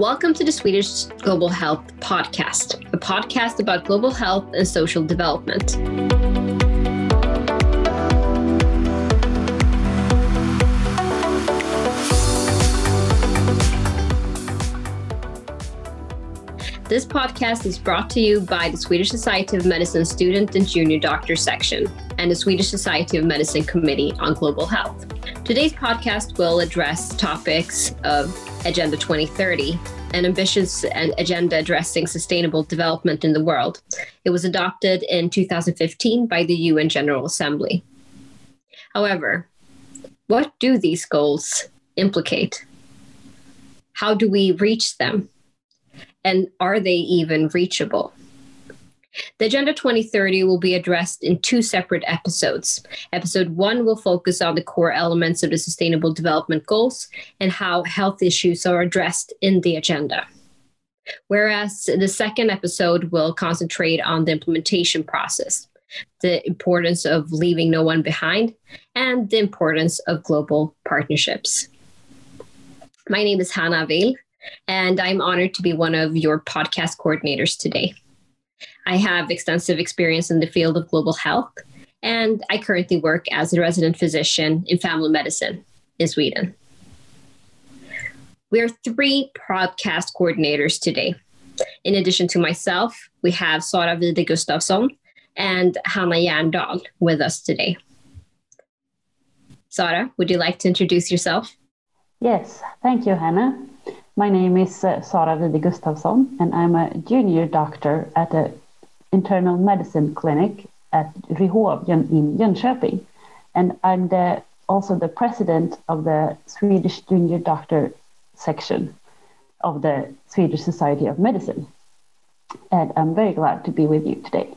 Welcome to the Swedish Global Health Podcast, a podcast about global health and social development. This podcast is brought to you by the Swedish Society of Medicine Student and Junior Doctor Section and the Swedish Society of Medicine Committee on Global Health. Today's podcast will address topics of Agenda 2030, an ambitious agenda addressing sustainable development in the world. It was adopted in 2015 by the UN General Assembly. However, what do these goals implicate? How do we reach them? and are they even reachable? The Agenda 2030 will be addressed in two separate episodes. Episode one will focus on the core elements of the Sustainable Development Goals and how health issues are addressed in the agenda. Whereas the second episode will concentrate on the implementation process, the importance of leaving no one behind, and the importance of global partnerships. My name is Hannah Will, and I'm honored to be one of your podcast coordinators today. I have extensive experience in the field of global health, and I currently work as a resident physician in family medicine in Sweden. We are three podcast coordinators today. In addition to myself, we have Sara Vide Gustafsson and Hanna Järndal with us today. Sara, would you like to introduce yourself? Yes, thank you, Hannah. My name is uh, Sara Vide Gustafsson, and I'm a junior doctor at the internal medicine clinic at Ryhovjen in Jönköping. And I'm the, also the president of the Swedish junior doctor section of the Swedish Society of Medicine. And I'm very glad to be with you today.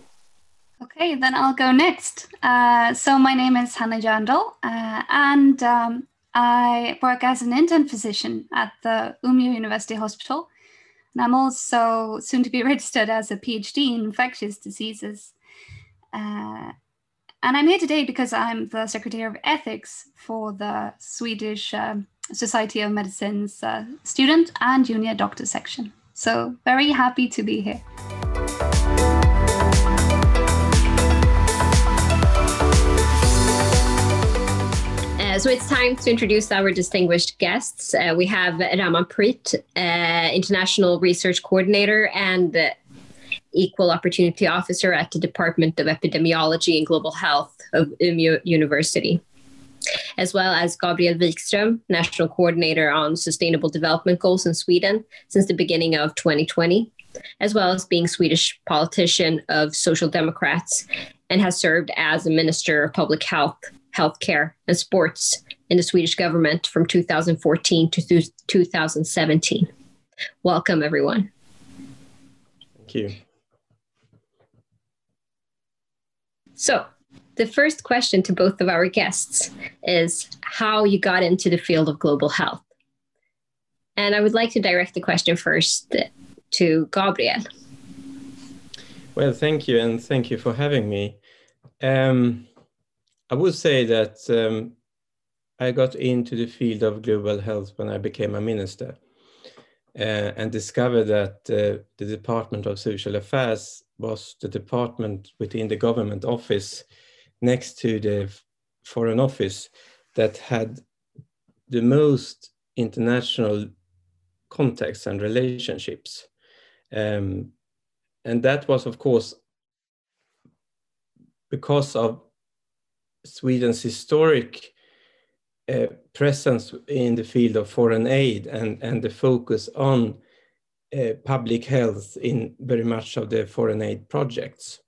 Okay, then I'll go next. Uh, so my name is Hanna Järndal, uh, and um, I work as an intern physician at the Umeå University Hospital. And I'm also soon to be registered as a PhD in infectious diseases. Uh, and I'm here today because I'm the Secretary of Ethics for the Swedish um, Society of Medicine's uh, student and junior doctor section. So, very happy to be here. Uh, so it's time to introduce our distinguished guests. Uh, we have Raman Preet, uh, International Research Coordinator and Equal Opportunity Officer at the Department of Epidemiology and Global Health of Umeå University, as well as Gabriel Wikström, National Coordinator on Sustainable Development Goals in Sweden since the beginning of 2020, as well as being Swedish politician of Social Democrats and has served as a Minister of Public Health healthcare, and sports in the Swedish government from 2014 to 2017. Welcome, everyone. Thank you. So, the first question to both of our guests is how you got into the field of global health. And I would like to direct the question first to Gabriel. Well, thank you, and thank you for having me. Um, I would say that um, I got into the field of global health when I became a minister uh, and discovered that uh, the Department of Social Affairs was the department within the government office next to the Foreign Office that had the most international contacts and relationships. Um, and that was, of course, because of Sweden's historic uh, presence in the field of foreign aid and, and the focus on uh, public health in very much of the foreign aid projects.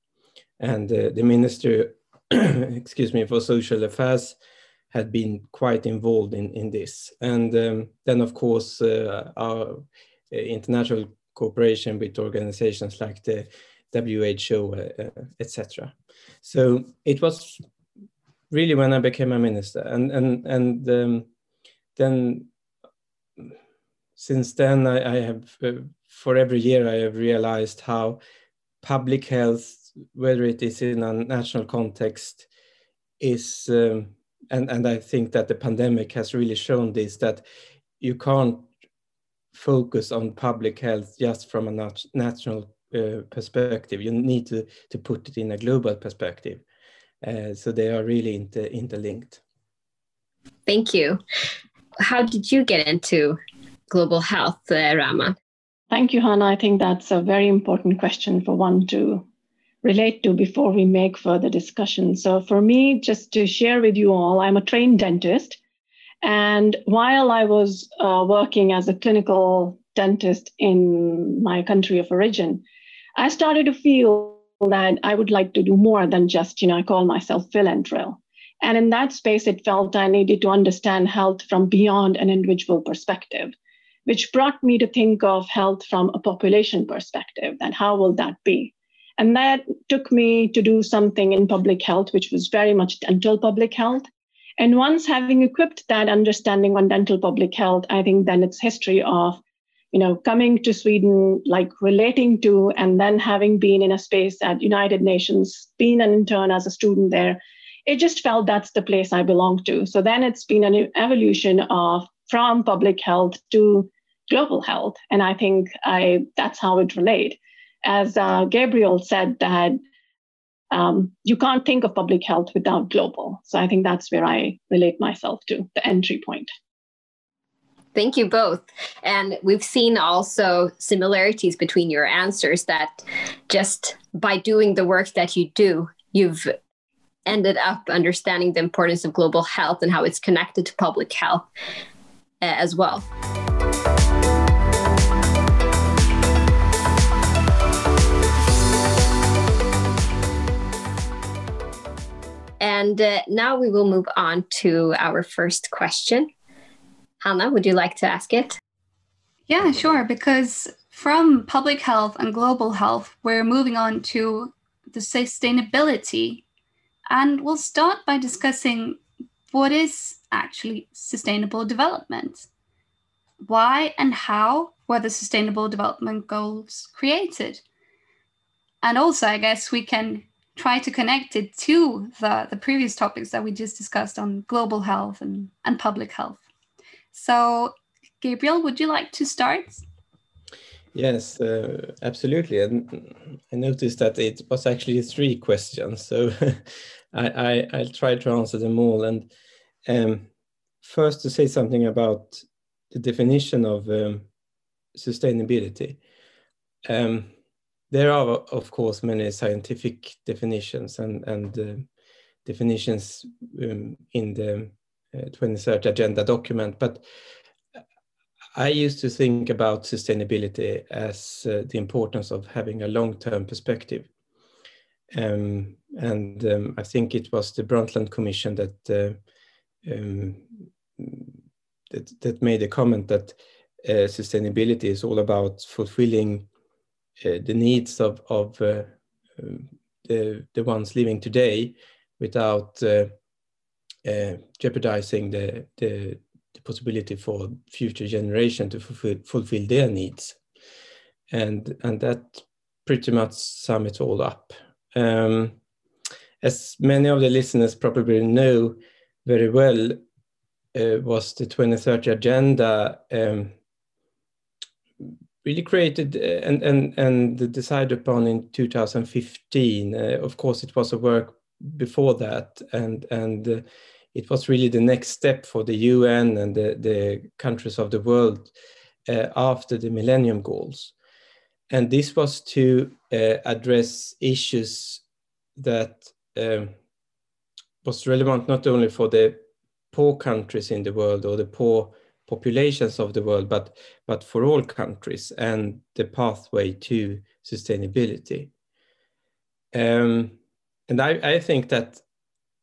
And uh, the Minister, excuse me, for Social Affairs had been quite involved in, in this. And um, then, of course, uh, our uh, international cooperation with organizations like the WHO, uh, etc. So it was really when I became a minister, and and and um, then since then I, I have uh, for every year I have realized how public health, whether it is in a national context, is um, and and I think that the pandemic has really shown this that you can't focus on public health just from a nat national uh, perspective. You need to, to put it in a global perspective. Uh, so they are really inter interlinked. Thank you. How did you get into global health, uh, Raman? Thank you, Hannah. I think that's a very important question for one to relate to before we make further discussion. So, for me, just to share with you all, I'm a trained dentist. And while I was uh, working as a clinical dentist in my country of origin, I started to feel that I would like to do more than just, you know, I call myself drill. And in that space, it felt I needed to understand health from beyond an individual perspective, which brought me to think of health from a population perspective. and how will that be? And that took me to do something in public health, which was very much dental public health. And once having equipped that understanding on dental public health, I think then it's history of, you know, coming to Sweden, like relating to, and then having been in a space at United Nations, being an intern as a student there, it just felt that's the place I belong to. So then it's been an evolution of from public health to global health, and I think I that's how it relate as uh, Gabriel said, that um, you can't think of public health without global. So I think that's where I relate myself to the entry point. Thank you both. And we've seen also similarities between your answers that just by doing the work that you do, you've ended up understanding the importance of global health and how it's connected to public health uh, as well. And uh, now we will move on to our first question. Hannah, would you like to ask it? Yeah, sure. Because from public health and global health, we're moving on to the sustainability. And we'll start by discussing what is actually sustainable development. Why and how were the sustainable development goals created? And also, I guess we can try to connect it to the, the previous topics that we just discussed on global health and, and public health. So, Gabriel, would you like to start? Yes, uh, absolutely. And I noticed that it was actually three questions. So I, I, will try to answer them all. And um, first, to say something about the definition of um, sustainability. Um, there are, of course, many scientific definitions and, and uh, definitions um, in the 2030 Agenda document, but I used to think about sustainability as uh, the importance of having a long-term perspective. Um, and um, I think it was the Brundtland Commission that, uh, um, that, that made a comment that uh, sustainability is all about fulfilling uh, the needs of, of uh, um, the, the ones living today without uh, jeopardizing the, the, the, possibility for future generation to fulfill, fulfill their needs. And, and that pretty much sum it all up. Um, as many of the listeners probably know very well, uh, was the 2030 agenda um, really created uh, and and and decided upon in 2015. Uh, of course, it was a work before that, and and uh, it was really the next step for the UN and the, the countries of the world uh, after the Millennium Goals. And this was to uh, address issues that um, was relevant not only for the poor countries in the world or the poor populations of the world, but, but for all countries and the pathway to sustainability. Um, and I, I think that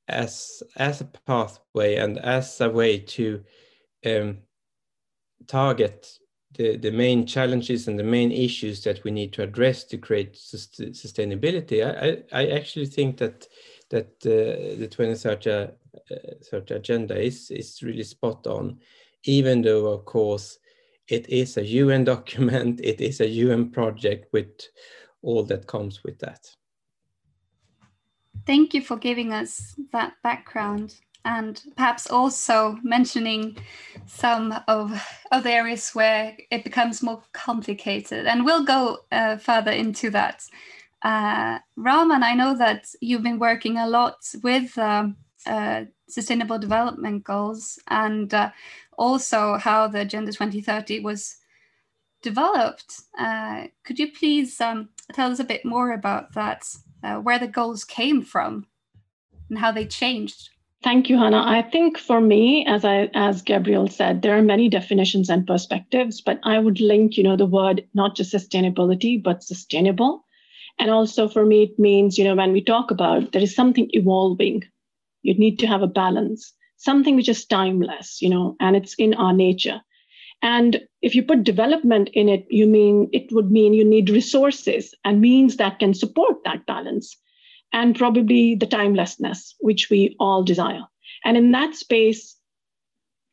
as, as a pathway and as a way to um, target the, the main challenges and the main issues that we need to address to create sust sustainability, I, I, I, actually think that that uh, the 2030 uh, agenda is, is really spot on even though, of course, it is a UN document, it is a UN project with all that comes with that. Thank you for giving us that background and perhaps also mentioning some of, of the areas where it becomes more complicated. And we'll go uh, further into that. Uh, Raman, I know that you've been working a lot with um, uh, Sustainable Development Goals and uh, also how the Agenda 2030 was developed. Uh, could you please um, tell us a bit more about that, uh, where the goals came from and how they changed? Thank you, Hannah. I think for me, as I as Gabriel said, there are many definitions and perspectives, but I would link, you know, the word not just sustainability, but sustainable. And also for me, it means, you know, when we talk about there is something evolving, you need to have a balance, something which is timeless, you know, and it's in our nature. And if you put development in it, you mean it would mean you need resources and means that can support that balance and probably the timelessness, which we all desire. And in that space,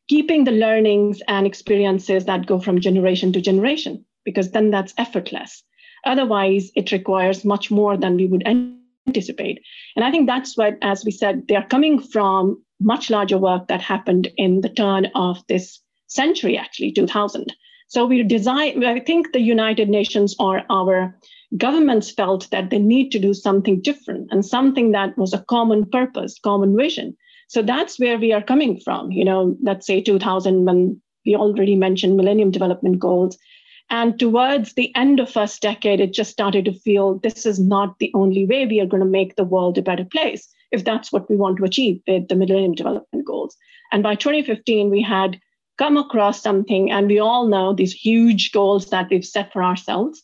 keeping the learnings and experiences that go from generation to generation, because then that's effortless. Otherwise, it requires much more than we would anticipate. And I think that's what, as we said, they're coming from much larger work that happened in the turn of this century, actually, 2000. So we design, I think the United Nations or our governments felt that they need to do something different and something that was a common purpose, common vision. So that's where we are coming from. You know, let's say 2000, when we already mentioned Millennium Development Goals. And towards the end of first decade, it just started to feel this is not the only way we are going to make the world a better place, if that's what we want to achieve with the Millennium Development Goals. And by 2015, we had come across something, and we all know these huge goals that we've set for ourselves.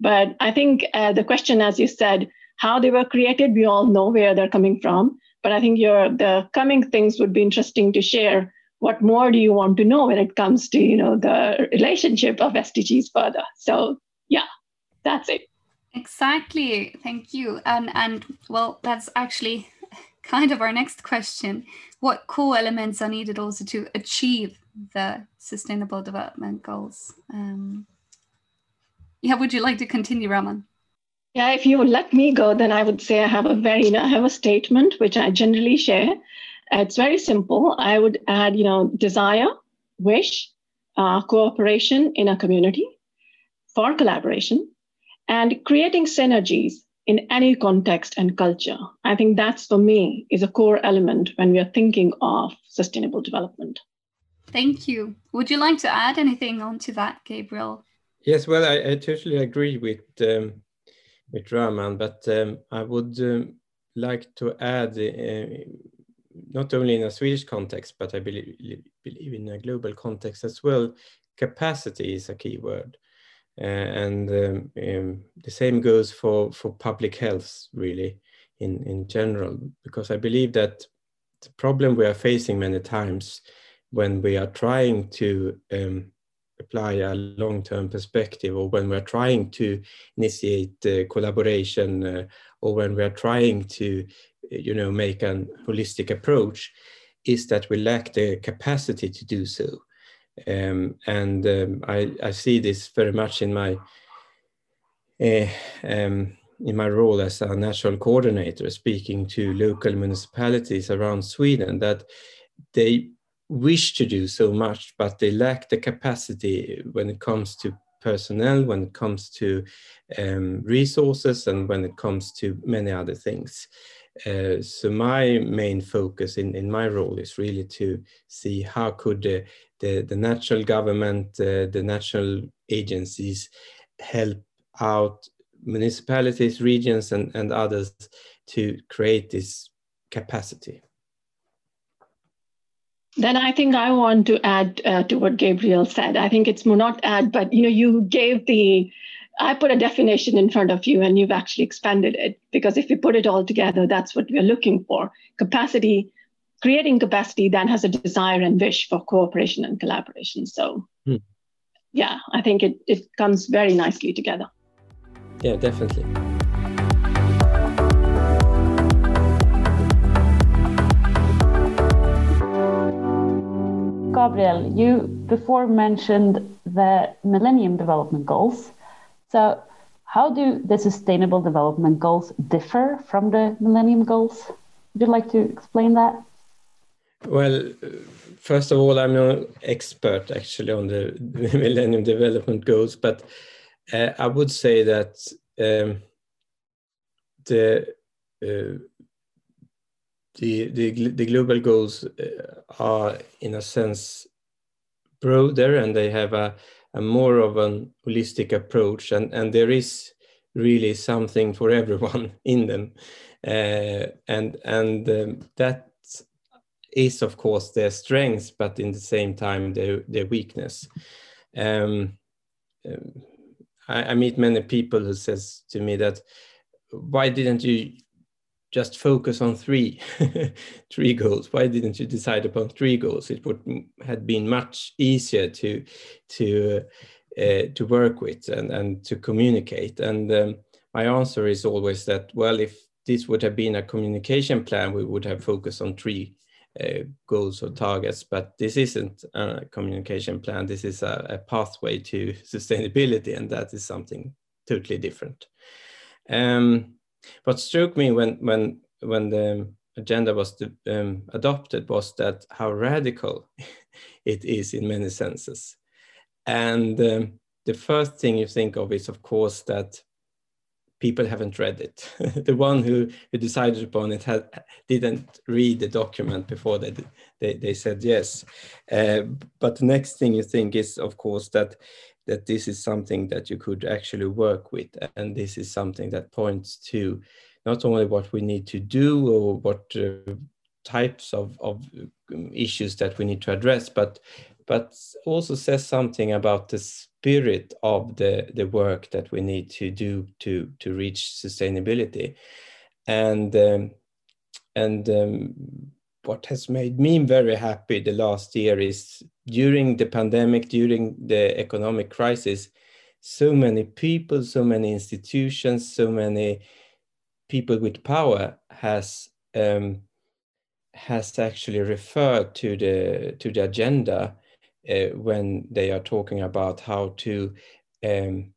But I think uh, the question, as you said, how they were created, we all know where they're coming from. But I think your the coming things would be interesting to share. What more do you want to know when it comes to you know the relationship of SDGs further? So yeah, that's it. Exactly. Thank you. And and well, that's actually kind of our next question. What core elements are needed also to achieve the Sustainable Development Goals? Um, yeah, would you like to continue, Raman? Yeah, if you would let me go, then I would say I have a very, you know, I have a statement which I generally share. It's very simple. I would add, you know, desire, wish, uh, cooperation in a community for collaboration, and creating synergies in any context and culture. I think that's for me is a core element when we are thinking of sustainable development. Thank you. Would you like to add anything onto that, Gabriel? Yes, well, I, I totally agree with um, with Raman, but um, I would um, like to add, uh, not only in a Swedish context, but I believe, believe in a global context as well, capacity is a key word. Uh, and um, um, the same goes for, for public health, really, in, in general, because I believe that the problem we are facing many times when we are trying to um, apply a long-term perspective or when we're trying to initiate uh, collaboration uh, or when we're trying to you know make an holistic approach is that we lack the capacity to do so um, and um, I, I, see this very much in my uh, um, in my role as a national coordinator speaking to local municipalities around Sweden that they wish to do so much, but they lack the capacity when it comes to personnel, when it comes to um, resources, and when it comes to many other things. Uh, so my main focus in, in my role is really to see how could the, the, the national government, uh, the national agencies help out municipalities, regions, and, and others to create this capacity. Then I think I want to add uh, to what Gabriel said. I think it's more not add, but you know, you gave the, I put a definition in front of you, and you've actually expanded it because if we put it all together, that's what we're looking for: capacity, creating capacity that has a desire and wish for cooperation and collaboration. So, hmm. yeah, I think it it comes very nicely together. Yeah, definitely. Gabriel, you before mentioned the Millennium Development Goals. So, how do the Sustainable Development Goals differ from the Millennium Goals? Would you like to explain that? Well, first of all, I'm no expert actually on the Millennium Development Goals, but uh, I would say that um, the, uh, the, the the global goals uh, are in a sense broader and they have a, a more of an holistic approach and and there is really something for everyone in them. Uh, and and um, that is of course their strength but in the same time their their weakness. Um, um, I, I, meet many people who says to me that why didn't you just focus on three three goals why didn't you decide upon three goals it would had been much easier to to uh, to work with and, and to communicate and um, my answer is always that well if this would have been a communication plan we would have focused on three uh, goals or targets, but this isn't a communication plan. This is a, a, pathway to sustainability, and that is something totally different. Um, what struck me when when when the agenda was um, adopted was that how radical it is in many senses, and um, the first thing you think of is, of course, that people haven't read it. the one who, who decided upon it had, didn't read the document before they, they, they said yes. Uh, but the next thing you think is, of course, that that this is something that you could actually work with. And this is something that points to not only what we need to do or what uh, types of, of um, issues that we need to address, but but also says something about the spirit of the, the work that we need to do to, to reach sustainability. And, um, and um, what has made me very happy the last year is during the pandemic, during the economic crisis, so many people, so many institutions, so many people with power has um, has actually referred to the to the agenda uh, when they are talking about how to um,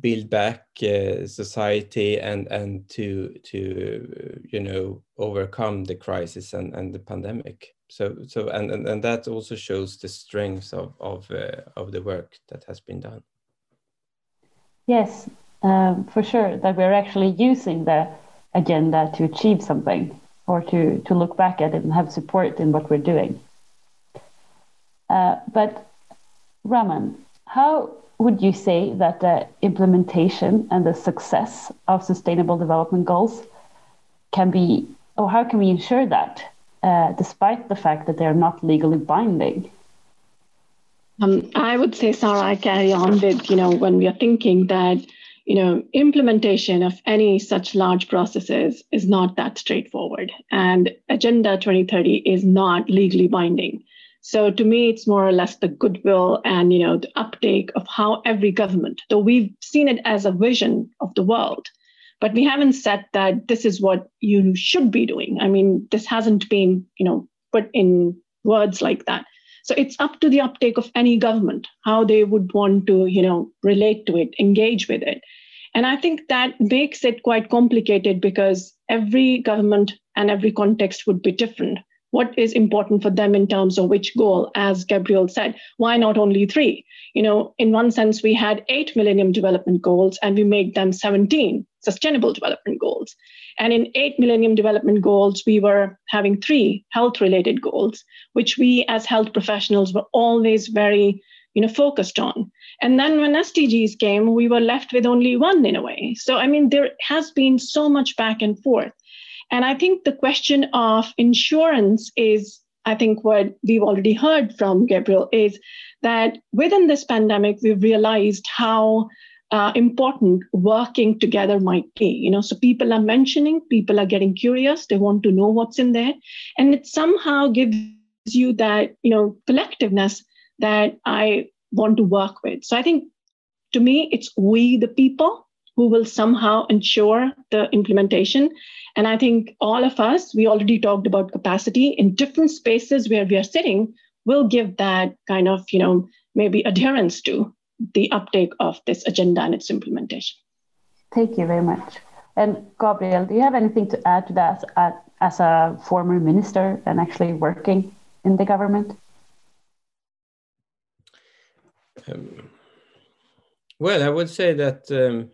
build back uh, society and and to to you know overcome the crisis and, and the pandemic. So so and, and and that also shows the strength of of uh, of the work that has been done. Yes um, for sure that we're actually using the agenda to achieve something or to to look back at it and have support in what we're doing uh, but Raman, how would you say that the implementation and the success of sustainable development goals can be, or how can we ensure that, uh, despite the fact that they're not legally binding? Um, I would say, Sara, I carry on with, you know, when we are thinking that, you know, implementation of any such large processes is not that straightforward. And Agenda 2030 is not legally binding. So to me, it's more or less the goodwill and you know the uptake of how every government, though we've seen it as a vision of the world, but we haven't said that this is what you should be doing. I mean, this hasn't been you know put in words like that. So it's up to the uptake of any government how they would want to you know relate to it, engage with it. And I think that makes it quite complicated because every government and every context would be different what is important for them in terms of which goal as gabriel said why not only three? You know in one sense we had eight millennium development goals and we made them 17 sustainable development goals. And in eight millennium development goals we were having three health related goals which we as health professionals were always very you know focused on. And then when sdgs came we were left with only one in a way. So i mean there has been so much back and forth and I think the question of insurance is, I think, what we've already heard from Gabriel is that within this pandemic, we've realized how uh, important working together might be. You know, so people are mentioning, people are getting curious, they want to know what's in there, and it somehow gives you that you know collectiveness that I want to work with. So I think to me, it's we the people who will somehow ensure the implementation. And I think all of us, we already talked about capacity in different spaces where we are sitting, will give that kind of, you know, maybe adherence to the uptake of this agenda and its implementation. Thank you very much. And Gabriel, do you have anything to add to that as a former minister and actually working in the government? Um, well, I would say that um,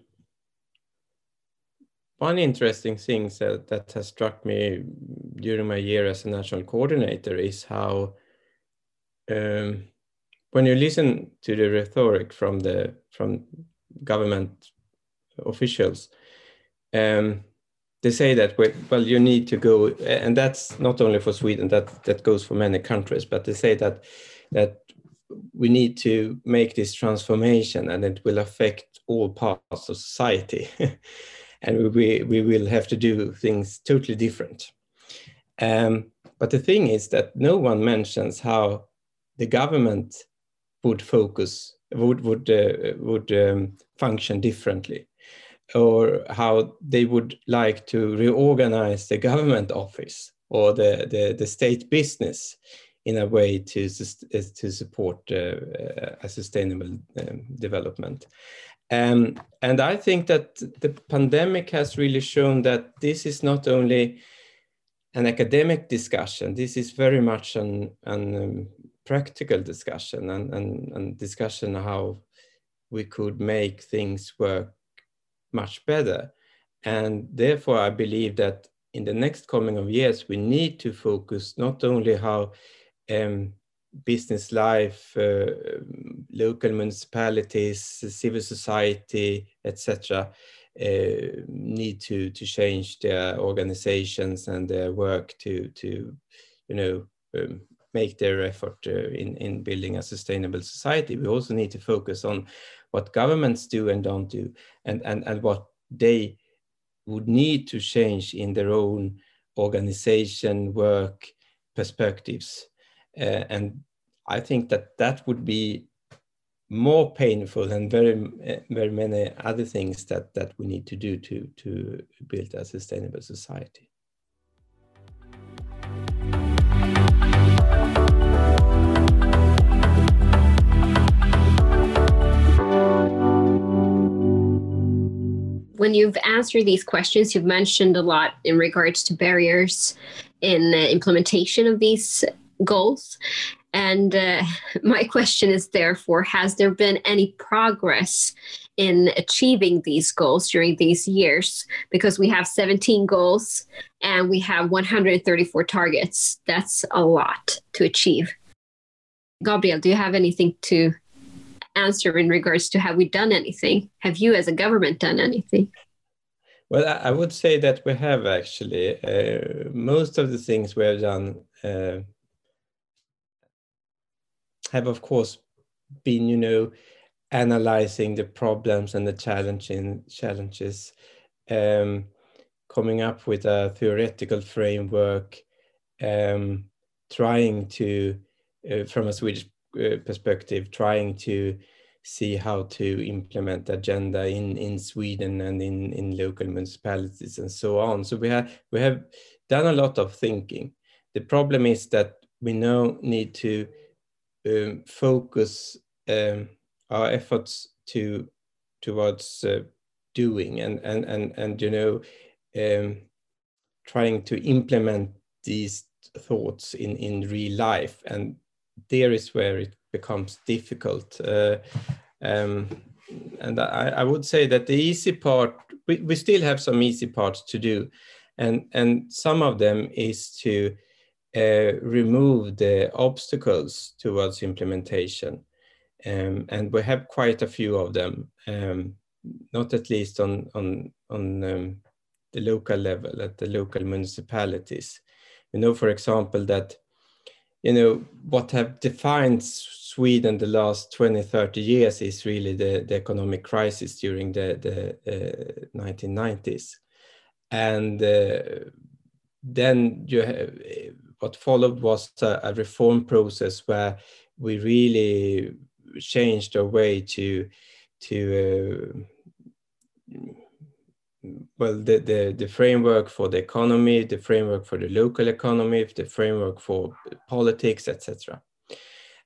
one interesting thing that, that has struck me during my year as a national coordinator is how um, when you listen to the rhetoric from the from government officials, um, they say that well you need to go, and that's not only for Sweden. That that goes for many countries. But they say that that we need to make this transformation, and it will affect all parts of society, and we we will have to do things totally different. Um, but the thing is that no one mentions how the government would focus would would uh, would um, function differently or how they would like to reorganize the government office or the, the, the state business in a way to, to support uh, a sustainable um, development. Um, and I think that the pandemic has really shown that this is not only an academic discussion, this is very much an, an um, practical discussion and, and, and discussion how we could make things work much better. And therefore, I believe that in the next coming of years, we need to focus not only how um, business life, uh, local municipalities, civil society, etc., uh, need to to change their organizations and their work to to you know um, make their effort uh, in, in building a sustainable society. We also need to focus on what governments do and don't do, and, and, and what they would need to change in their own organization, work, perspectives. Uh, and I think that that would be more painful than very, very many other things that, that we need to do to, to build a sustainable society. when you've answered these questions, you've mentioned a lot in regards to barriers in uh, implementation of these goals. And uh, my question is therefore Has there been any progress in achieving these goals during these years? Because we have 17 goals and we have 134 targets. That's a lot to achieve. Gabriel, do you have anything to answer in regards to have we done anything? Have you, as a government, done anything? Well, I would say that we have actually. Uh, most of the things we have done uh, have, of course, been, you know, analyzing the problems and the challenging challenges, um, coming up with a theoretical framework, um, trying to, uh, from a Swedish uh, perspective, trying to see how to implement agenda in, in Sweden and in, in local municipalities and so on. So we have, we have done a lot of thinking. The problem is that we now need to um, focus um, our efforts to towards uh, doing and, and, and, and, you know, um, trying to implement these thoughts in, in real life. And there is where it becomes difficult. Uh, um, and I, I, would say that the easy part, we, we still have some easy parts to do. And, and some of them is to remove the obstacles towards implementation. Um, and we have quite a few of them, um, not at least on, on, on um, the local level, at the local municipalities. We know, for example, that you know what have defined Sweden the last 20 30 years is really the, the economic crisis during the, the uh, 1990s and uh, then you have, what followed was a, a, reform process where we really changed our way to to uh, well, the, the, the framework for the economy, the framework for the local economy, the framework for politics, etc.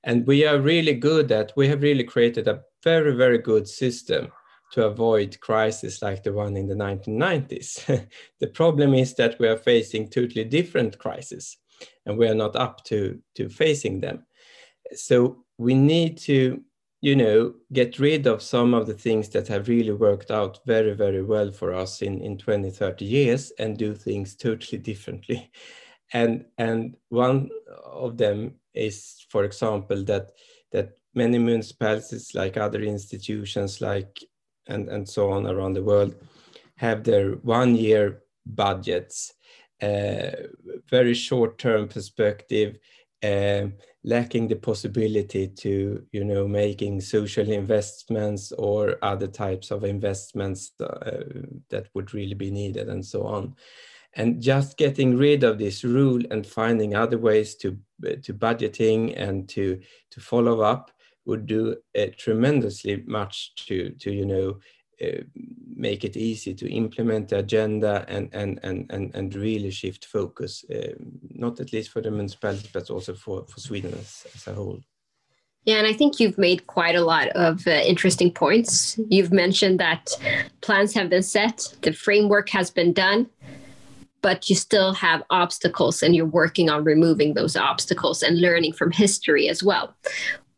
And we are really good at, we have really created a very, very good system to avoid crises like the one in the 1990s. the problem is that we are facing totally different crises. And we are not up to to facing them. So we need to you know get rid of some of the things that have really worked out very very well for us in in 20 30 years and do things totally differently. And and one of them is for example that that many municipalities like other institutions like and and so on around the world have their one year budgets very short term perspective uh, lacking the possibility to you know making social investments or other types of investments uh, that would really be needed and so on. And just getting rid of this rule and finding other ways to to budgeting and to to follow up would do uh, tremendously much to to you know uh, make it easy to implement the agenda and and and and, and really shift focus uh, not at least for the municipalities but also for for sweden as, as a whole yeah, and I think you've made quite a lot of uh, interesting points. You've mentioned that plans have been set, the framework has been done, but you still have obstacles and you're working on removing those obstacles and learning from history as well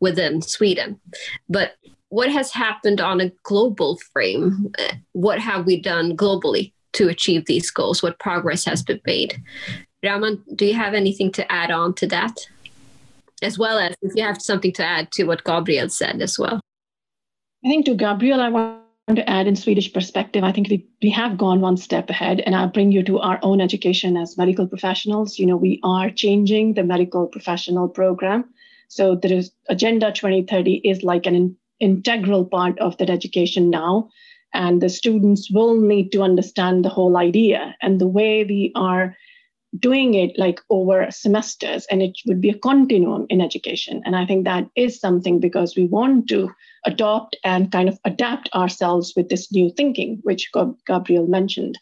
within Sweden. But what has happened on a global frame? What have we done globally to achieve these goals? What progress has been made? Raman, do you have anything to add on to that? As well as if you have something to add to what Gabriel said as well. I think to Gabriel, I want to add in Swedish perspective, I think we, we have gone one step ahead, and I'll bring you to our own education as medical professionals. You know, we are changing the medical professional program. So is Agenda 2030 is like an integral part of that education now. And the students will need to understand the whole idea and the way we are doing it like over semesters and it would be a continuum in education and i think that is something because we want to adopt and kind of adapt ourselves with this new thinking which gabriel mentioned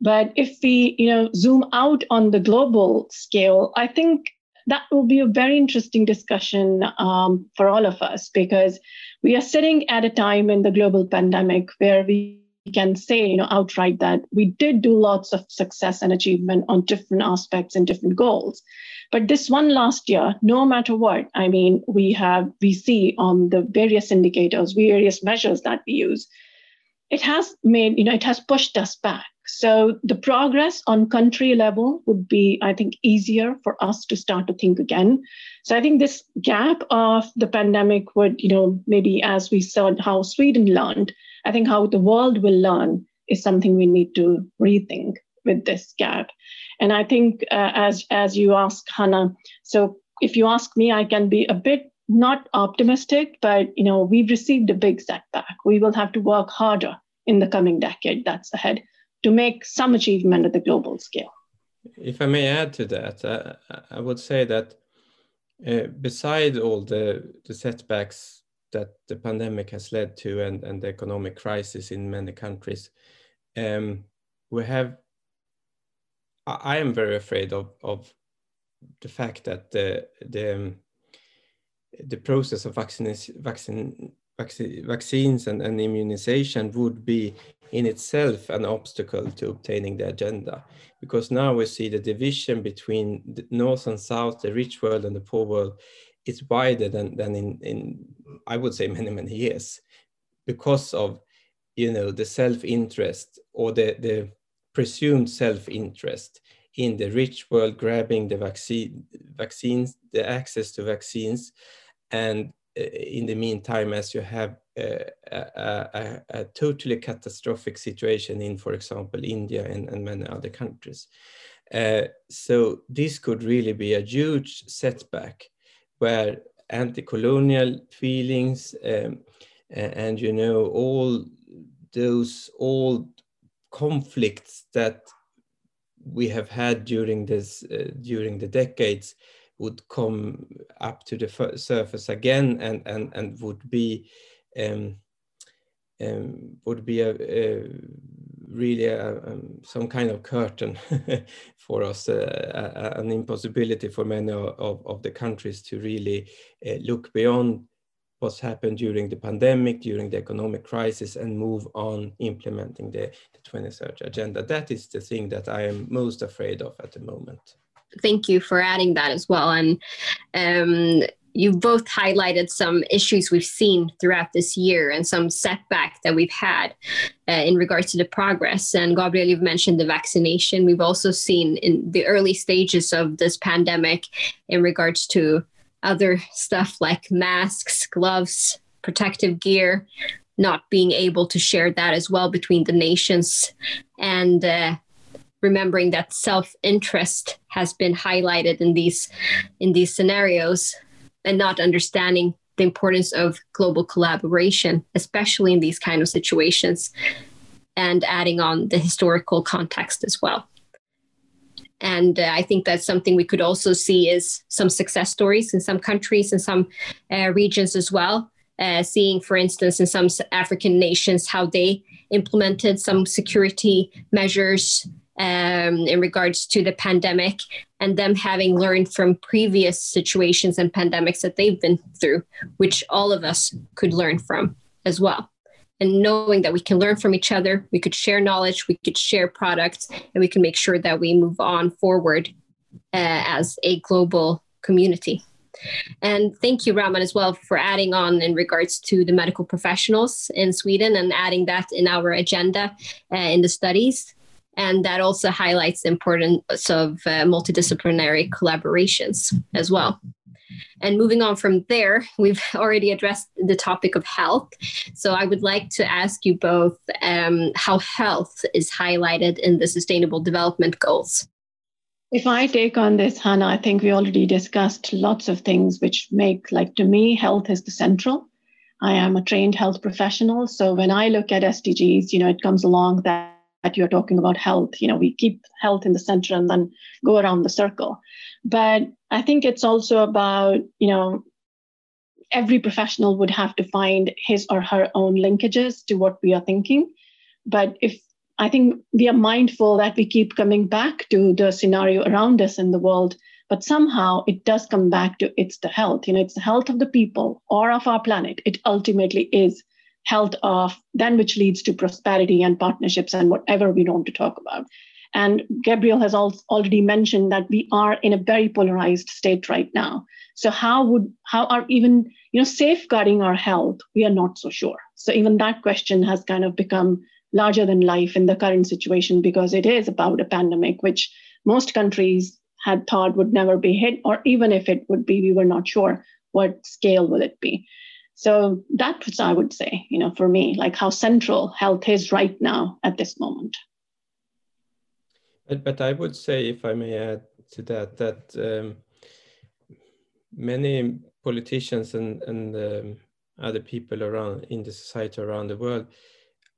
but if we you know zoom out on the global scale i think that will be a very interesting discussion um, for all of us because we are sitting at a time in the global pandemic where we can say you know outright that we did do lots of success and achievement on different aspects and different goals. But this one last year no matter what i mean we have we see on the various indicators various measures that we use it has made you know it has pushed us back so the progress on country level would be i think easier for us to start to think again so i think this gap of the pandemic would you know maybe as we saw how sweden learned I think how the world will learn is something we need to rethink with this gap. And I think uh, as as you asked Hannah, so if you ask me, I can be a bit not optimistic, but you know we've received a big setback. We will have to work harder in the coming decade that's ahead to make some achievement at the global scale. If I may add to that, uh, I would say that uh, beside all the, the setbacks that the pandemic has led to and, and the economic crisis in many countries. Um, we have, I am very afraid of, of the fact that the, the, um, the process of vaccine, vaccine, vaccine, vaccines and, and immunization would be in itself an obstacle to obtaining the agenda. Because now we see the division between the north and south, the rich world and the poor world is wider than, than in, in, I would say, many, many years because of, you know, the self-interest or the, the presumed self-interest in the rich world grabbing the vaccine, vaccines, the access to vaccines. And in the meantime, as you have uh, a, a, a, totally catastrophic situation in, for example, India and, and many other countries. Uh, so this could really be a huge setback where anti-colonial feelings um, and you know all those old conflicts that we have had during this uh, during the decades would come up to the surface again and and and would be um, um, would be a, a really a, um, some kind of curtain for us, uh, a, an impossibility for many of, of the countries to really uh, look beyond what's happened during the pandemic, during the economic crisis, and move on implementing the, the 2030 agenda. That is the thing that I am most afraid of at the moment. Thank you for adding that as well. And um, you've both highlighted some issues we've seen throughout this year and some setback that we've had uh, in regards to the progress. And Gabriel, you've mentioned the vaccination. We've also seen in the early stages of this pandemic in regards to other stuff like masks, gloves, protective gear, not being able to share that as well between the nations. And uh, remembering that self-interest has been highlighted in these in these scenarios and not understanding the importance of global collaboration especially in these kind of situations and adding on the historical context as well. And uh, i think that's something we could also see is some success stories in some countries and some uh, regions as well uh, seeing for instance in some african nations how they implemented some security measures um, in regards to the pandemic and them having learned from previous situations and pandemics that they've been through, which all of us could learn from as well. And knowing that we can learn from each other, we could share knowledge, we could share products, and we can make sure that we move on forward uh, as a global community. And thank you, Raman, as well, for adding on in regards to the medical professionals in Sweden and adding that in our agenda uh, in the studies. And that also highlights the importance of uh, multidisciplinary collaborations as well. And moving on from there, we've already addressed the topic of health. So I would like to ask you both um, how health is highlighted in the Sustainable Development Goals. If I take on this, Hannah, I think we already discussed lots of things which make, like to me, health is the central. I am a trained health professional. So when I look at SDGs, you know, it comes along that that you're talking about health. You know, we keep health in the center and then go around the circle. But I think it's also about, you know, every professional would have to find his or her own linkages to what we are thinking. But if I think we are mindful that we keep coming back to the scenario around us in the world, but somehow it does come back to it's the health. You know, it's the health of the people or of our planet. It ultimately is health of then which leads to prosperity and partnerships and whatever we want to talk about. And gabriel has al- already mentioned that we are in a very polarized state right now. So how would how are even you know safeguarding our health we are not so sure. So even that question has kind of become larger than life in the current situation because it is about a pandemic which most countries had thought would never be hit or even if it would be we were not sure what scale will it be so that's I would say, you know, for me, like how central health is right now at this moment. But, but I would say, if I may add to that, that um, many politicians and, and um, other people around in the society around the world,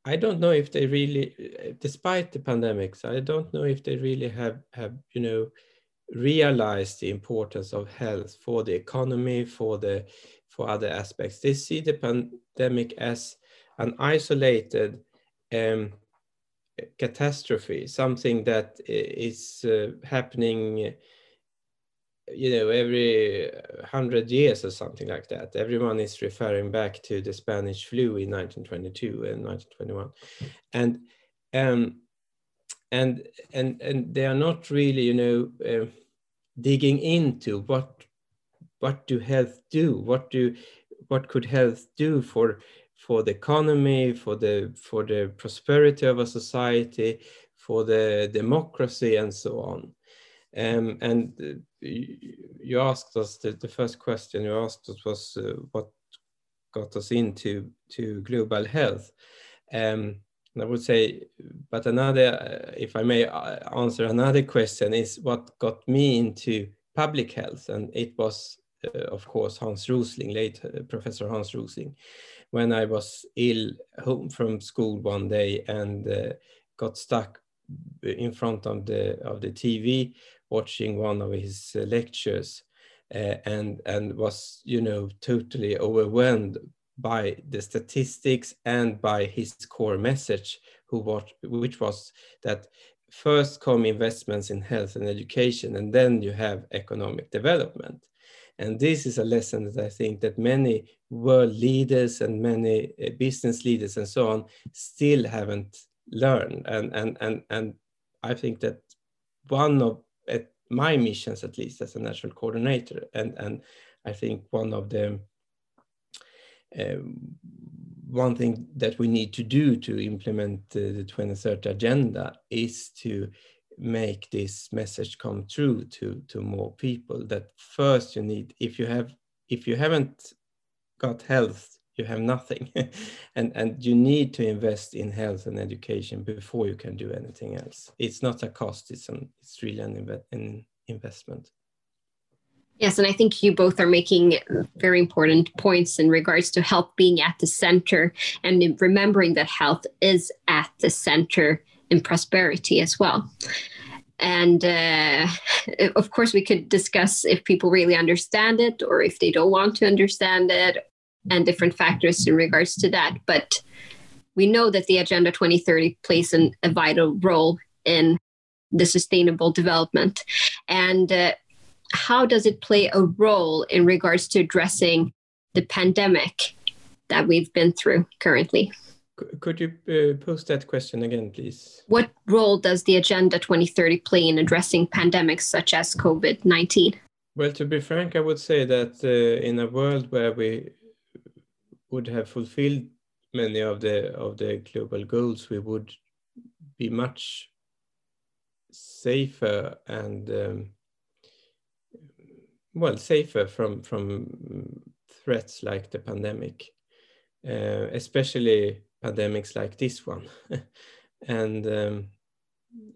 I don't know if they really, despite the pandemics, I don't know if they really have, have you know, realized the importance of health for the economy, for the for other aspects. They see the pandemic as an isolated um, catastrophe, something that is uh, happening, you know, every hundred years or something like that. Everyone is referring back to the Spanish flu in 1922 and 1921, and um, and and and they are not really, you know, uh, digging into what what do health do? What do what could health do for for the economy, for the for the prosperity of a society, for the democracy, and so on? Um, and uh, you asked us the, the first question you asked us was uh, what got us into to global health. Um, I would say, but another, uh, if I may uh, answer another question, is what got me into public health, and it was of course, Hans Rosling, late uh, Professor Hans Rosling, when I was ill home from school one day and uh, got stuck in front of the of the TV watching one of his lectures uh, and and was you know totally overwhelmed by the statistics and by his core message who what which was that first come investments in health and education and then you have economic development and this is a lesson that I think that many world leaders and many uh, business leaders and so on still haven't learned. And, and, and, and I think that one of, my missions at least as a national coordinator and and i think one of the um, one thing that we need to do to implement uh, the 2030 agenda is to make this message come true to to more people that first you need if you have if you haven't got health you have nothing. And and you need to invest in health and education before you can do anything else. It's not a cost it's an it's really an, inve- an investment. Yes, and I think you both are making very important points in regards to health being at the center and remembering that health is at the center in prosperity as well. And uh, of course, we could discuss if people really understand it or if they don't want to understand it and different factors in regards to that. But we know that the Agenda 2030 plays an, a vital role in the sustainable development. And uh, how does it play a role in regards to addressing the pandemic that we've been through currently? Could you uh, post that question again, please? What role does the Agenda 2030 play in addressing pandemics such as COVID 19? Well, to be frank, I would say that uh, in a world where we would have fulfilled many of the of the global goals, we would be much safer and um, well safer from from threats like the pandemic, uh, especially pandemics like this one, and um,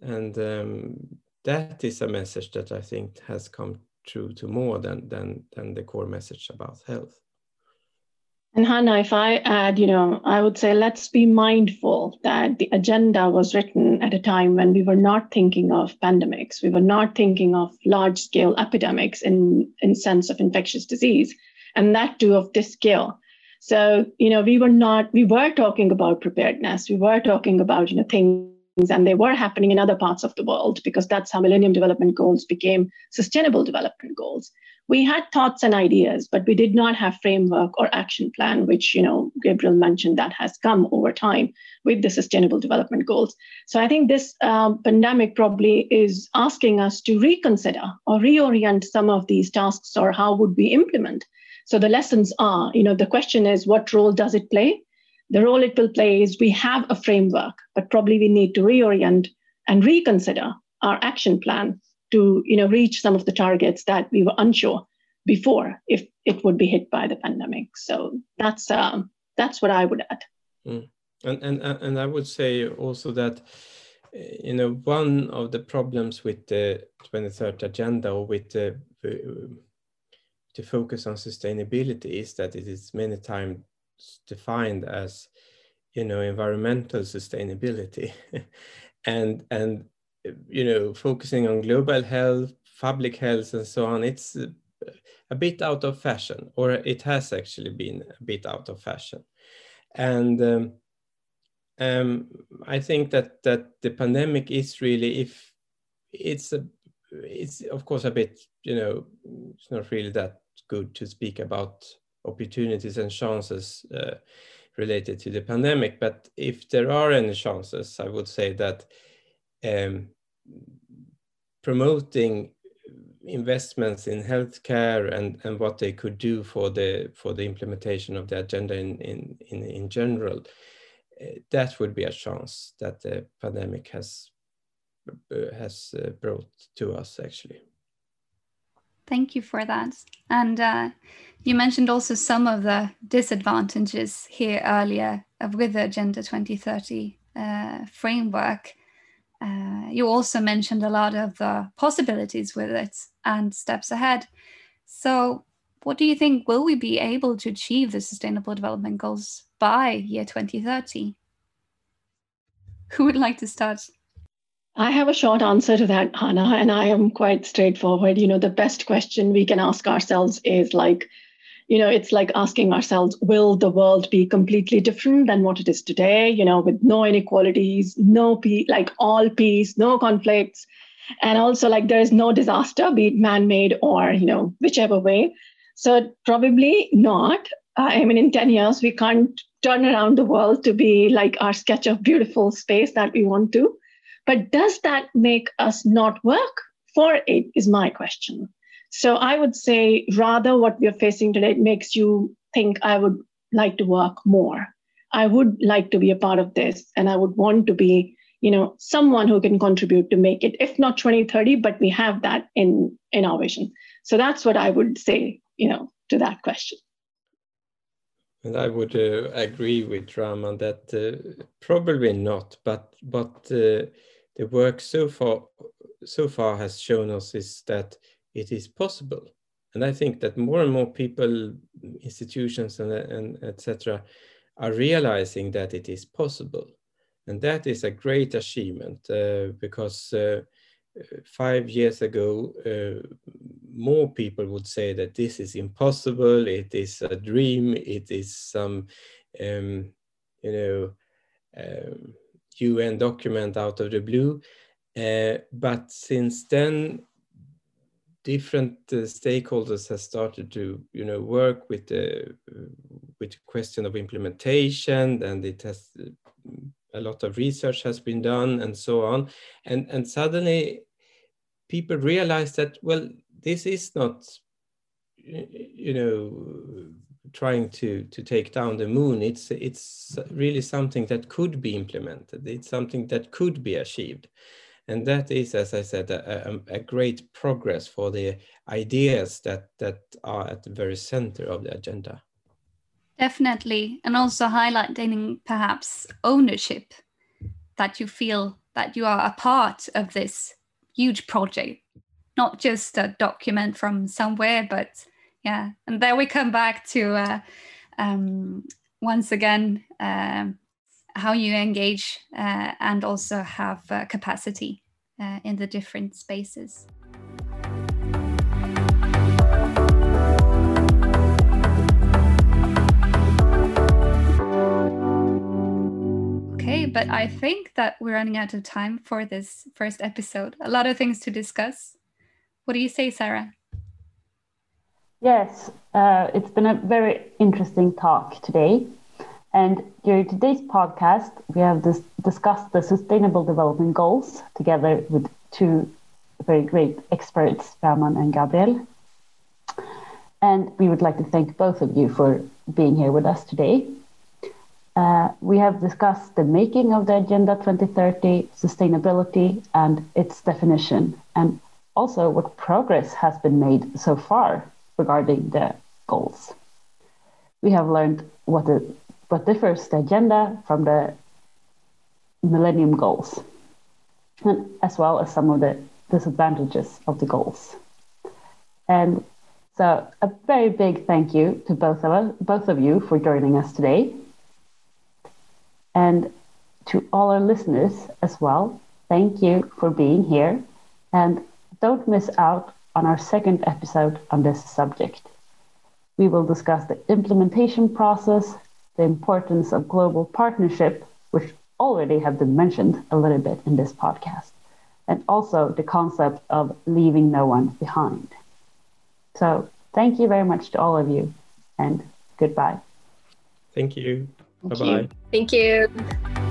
and um, that is a message that I think has come true to more than than than the core message about health. And Hannah, if I add, you know, I would say let's be mindful that the agenda was written at a time when we were not thinking of pandemics. We were not thinking of large scale epidemics in, in sense of infectious disease, and that too of this scale. So, you know, we were not, we were talking about preparedness. We were talking about, you know, things and they were happening in other parts of the world because that's how millennium development goals became sustainable development goals we had thoughts and ideas but we did not have framework or action plan which you know gabriel mentioned that has come over time with the sustainable development goals so i think this um, pandemic probably is asking us to reconsider or reorient some of these tasks or how would we implement so the lessons are you know the question is what role does it play the role it will play is we have a framework but probably we need to reorient and reconsider our action plan to you know reach some of the targets that we were unsure before if it would be hit by the pandemic. So that's um, that's what I would add. Mm. And, and and I would say also that you know one of the problems with the 2030 agenda or with the to focus on sustainability is that it is many times defined as you know environmental sustainability and and you know, focusing on global health, public health, and so on, it's a bit out of fashion, or it has actually been a bit out of fashion. And um, um, I think that that the pandemic is really, if it's a, it's of course a bit, you know, it's not really that good to speak about opportunities and chances uh, related to the pandemic. But if there are any chances, I would say that um, promoting investments in healthcare and, and what they could do for the for the implementation of the agenda in in in, in general uh, that would be a chance that the pandemic has uh, has uh, brought to us actually thank you for that and uh, you mentioned also some of the disadvantages here earlier of with the agenda 2030 uh, framework uh, you also mentioned a lot of the possibilities with it and steps ahead. So, what do you think? Will we be able to achieve the Sustainable Development Goals by year 2030? Who would like to start? I have a short answer to that, Hannah, and I am quite straightforward. You know, the best question we can ask ourselves is like, you know it's like asking ourselves will the world be completely different than what it is today? You know with no inequalities no peace like all peace no conflicts. And also like there is no disaster be it man-made or you know whichever way. So probably not. I mean in 10 years we can't turn around the world to be like our sketch of beautiful space that we want to but does that make us not work for it is my question. So I would say rather what we are facing today makes you think I would like to work more. I would like to be a part of this and I would want to be, you know, someone who can contribute to make it, if not 2030, but we have that in, in our vision. So that's what I would say, you know, to that question. And I would uh, agree with Raman that uh, probably not, but but uh, the work so far so far has shown us is that it is possible, and I think that more and more people, institutions, and and etc., are realizing that it is possible, and that is a great achievement uh, because uh, five years ago, uh, more people would say that this is impossible, it is a dream, it is some, um, you know, um, UN document out of the blue. Uh, but since then, different uh, stakeholders have started to, you know, work with the with the question of implementation, and it has a lot of research has been done and so on. And, and suddenly people realize that, well, this is not, you know, trying to, to take down the moon. It's, it's really something that could be implemented. It's something that could be achieved. And that is, as I said, a, a, a great progress for the ideas that, that are at the very center of the agenda. Definitely. And also highlighting perhaps ownership that you feel that you are a part of this huge project, not just a document from somewhere, but yeah. And there we come back to uh, um, once again uh, how you engage uh, and also have uh, capacity uh, in the different spaces. Okay, but I think that we're running out of time for this first episode. A lot of things to discuss. What do you say, Sara? Yes, uh, it's been a very interesting talk today. And during today's podcast, we have dis- discussed the Sustainable Development Goals together with two very great experts, Raman and Gabriel. And we would like to thank both of you for being here with us today. Uh, we have discussed the making of the Agenda 2030, sustainability, and its definition, and also what progress has been made so far regarding the goals. We have learned what, the, what differs the agenda from the Millennium Goals, and as well as some of the disadvantages of the goals. And so, a very big thank you to both of us, both of you, for joining us today. And to all our listeners as well, thank you for being here. And don't miss out on our second episode on this subject. We will discuss the implementation process, the importance of global partnership, which already have been mentioned a little bit in this podcast, and also the concept of leaving no one behind. So, thank you very much to all of you, and goodbye. Thank you. Bye bye. Thank you.